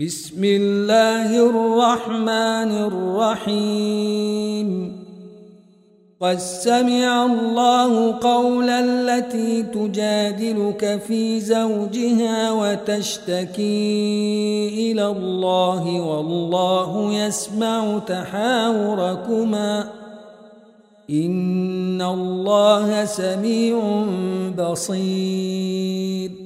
بسم الله الرحمن الرحيم. قد سمع الله قول التي تجادلك في زوجها وتشتكي إلى الله والله يسمع تحاوركما. إن الله سميع بصير.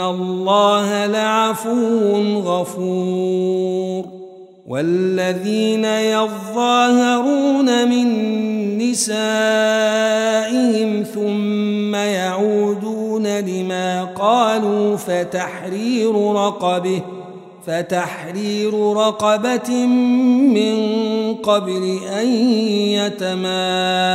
الله لعفو غفور والذين يظاهرون من نسائهم ثم يعودون لما قالوا فتحرير رقبه فتحرير رقبة من قبل أن يتماسا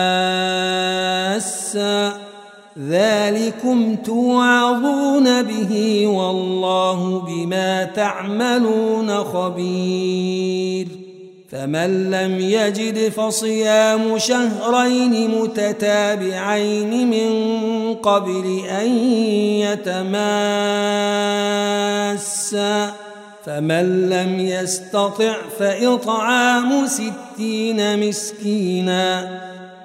ذلكم توعظون به والله بما تعملون خبير فمن لم يجد فصيام شهرين متتابعين من قبل أن يتماسا فمن لم يستطع فإطعام ستين مسكيناً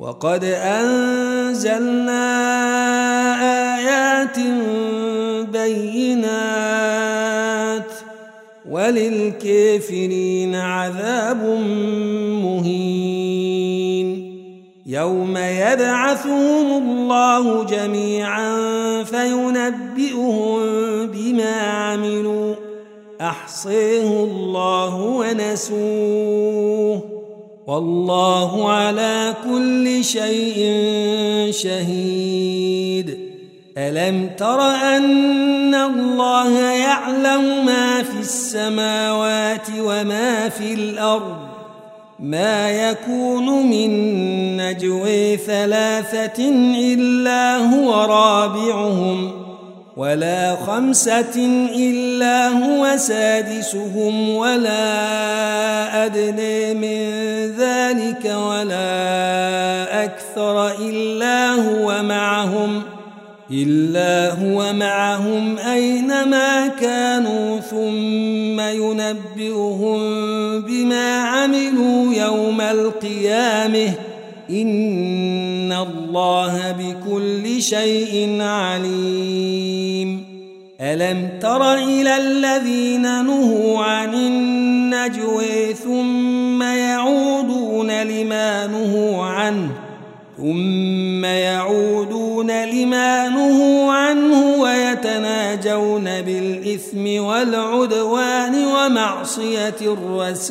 وقد أنزلنا آيات بينات وللكافرين عذاب مهين يوم يبعثهم الله جميعا فينبئهم بما عملوا أحصيه الله ونسوه والله على كل شيء شهيد. ألم تر أن الله يعلم ما في السماوات وما في الأرض؟ ما يكون من نجوي ثلاثة إلا هو رابعهم. ولا خمسة إلا هو سادسهم ولا أدنى من ذلك ولا أكثر إلا هو معهم إلا هو معهم أينما كانوا ثم ينبئهم بما عملوا يوم القيامة إن الله بكل شيء عليم. ألم تر إلى الذين نهوا عن النجوى ثم يعودون لما نهوا عنه؟ ثم يعودون لما نهوا عنه ويتناجون بالإثم والعدوان ومعصية الرسول.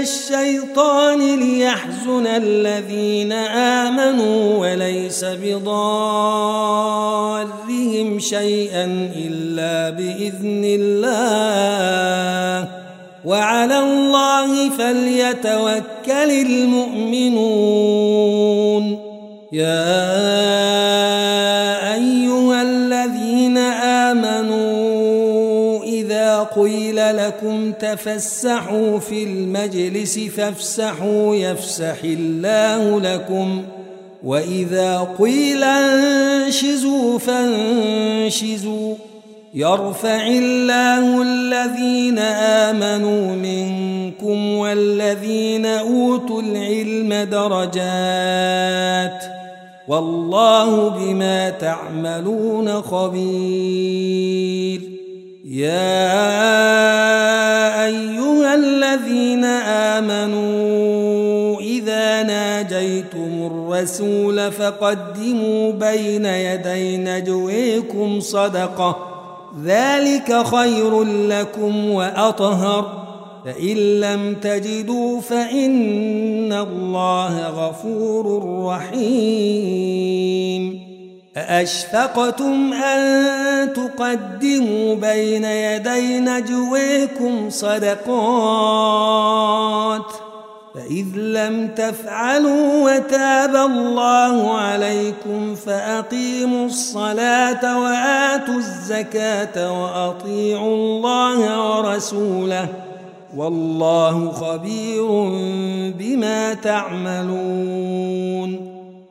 الشيطان ليحزن الذين آمنوا وليس بضارهم شيئا إلا بإذن الله. وعلى الله فليتوكل المؤمنون. يا قيل لكم تفسحوا في المجلس فافسحوا يفسح الله لكم وإذا قيل انشزوا فانشزوا يرفع الله الذين آمنوا منكم والذين أوتوا العلم درجات والله بما تعملون خبير يا أيها الذين آمنوا إذا ناجيتم الرسول فقدموا بين يدي نجويكم صدقة. ذلك خير لكم وأطهر. فإن لم تجدوا فإن الله غفور رحيم. أأشفقتم أن تقدموا بين يدي نجويكم صدقات فإذ لم تفعلوا وتاب الله عليكم فأقيموا الصلاة وآتوا الزكاة وأطيعوا الله ورسوله والله خبير بما تعملون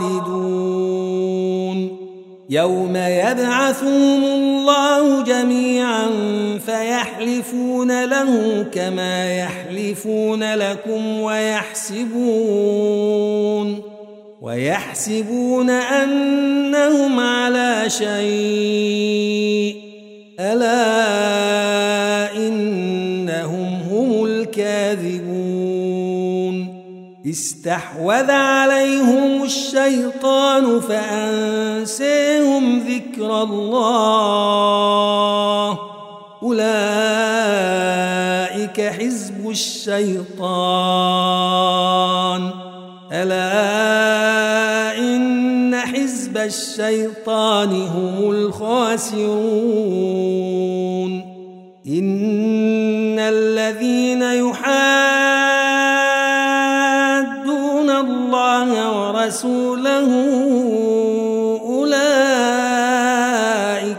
خالدون. يوم يبعثهم الله جميعا فيحلفون له كما يحلفون لكم ويحسبون. ويحسبون أنهم على شيء. ألا إنهم هم الكاذبون. استحوذ عليهم الشيطان فأنسيهم ذكر الله. أولئك حزب الشيطان. ألا إن حزب الشيطان هم الخاسرون. إن الذين يحادون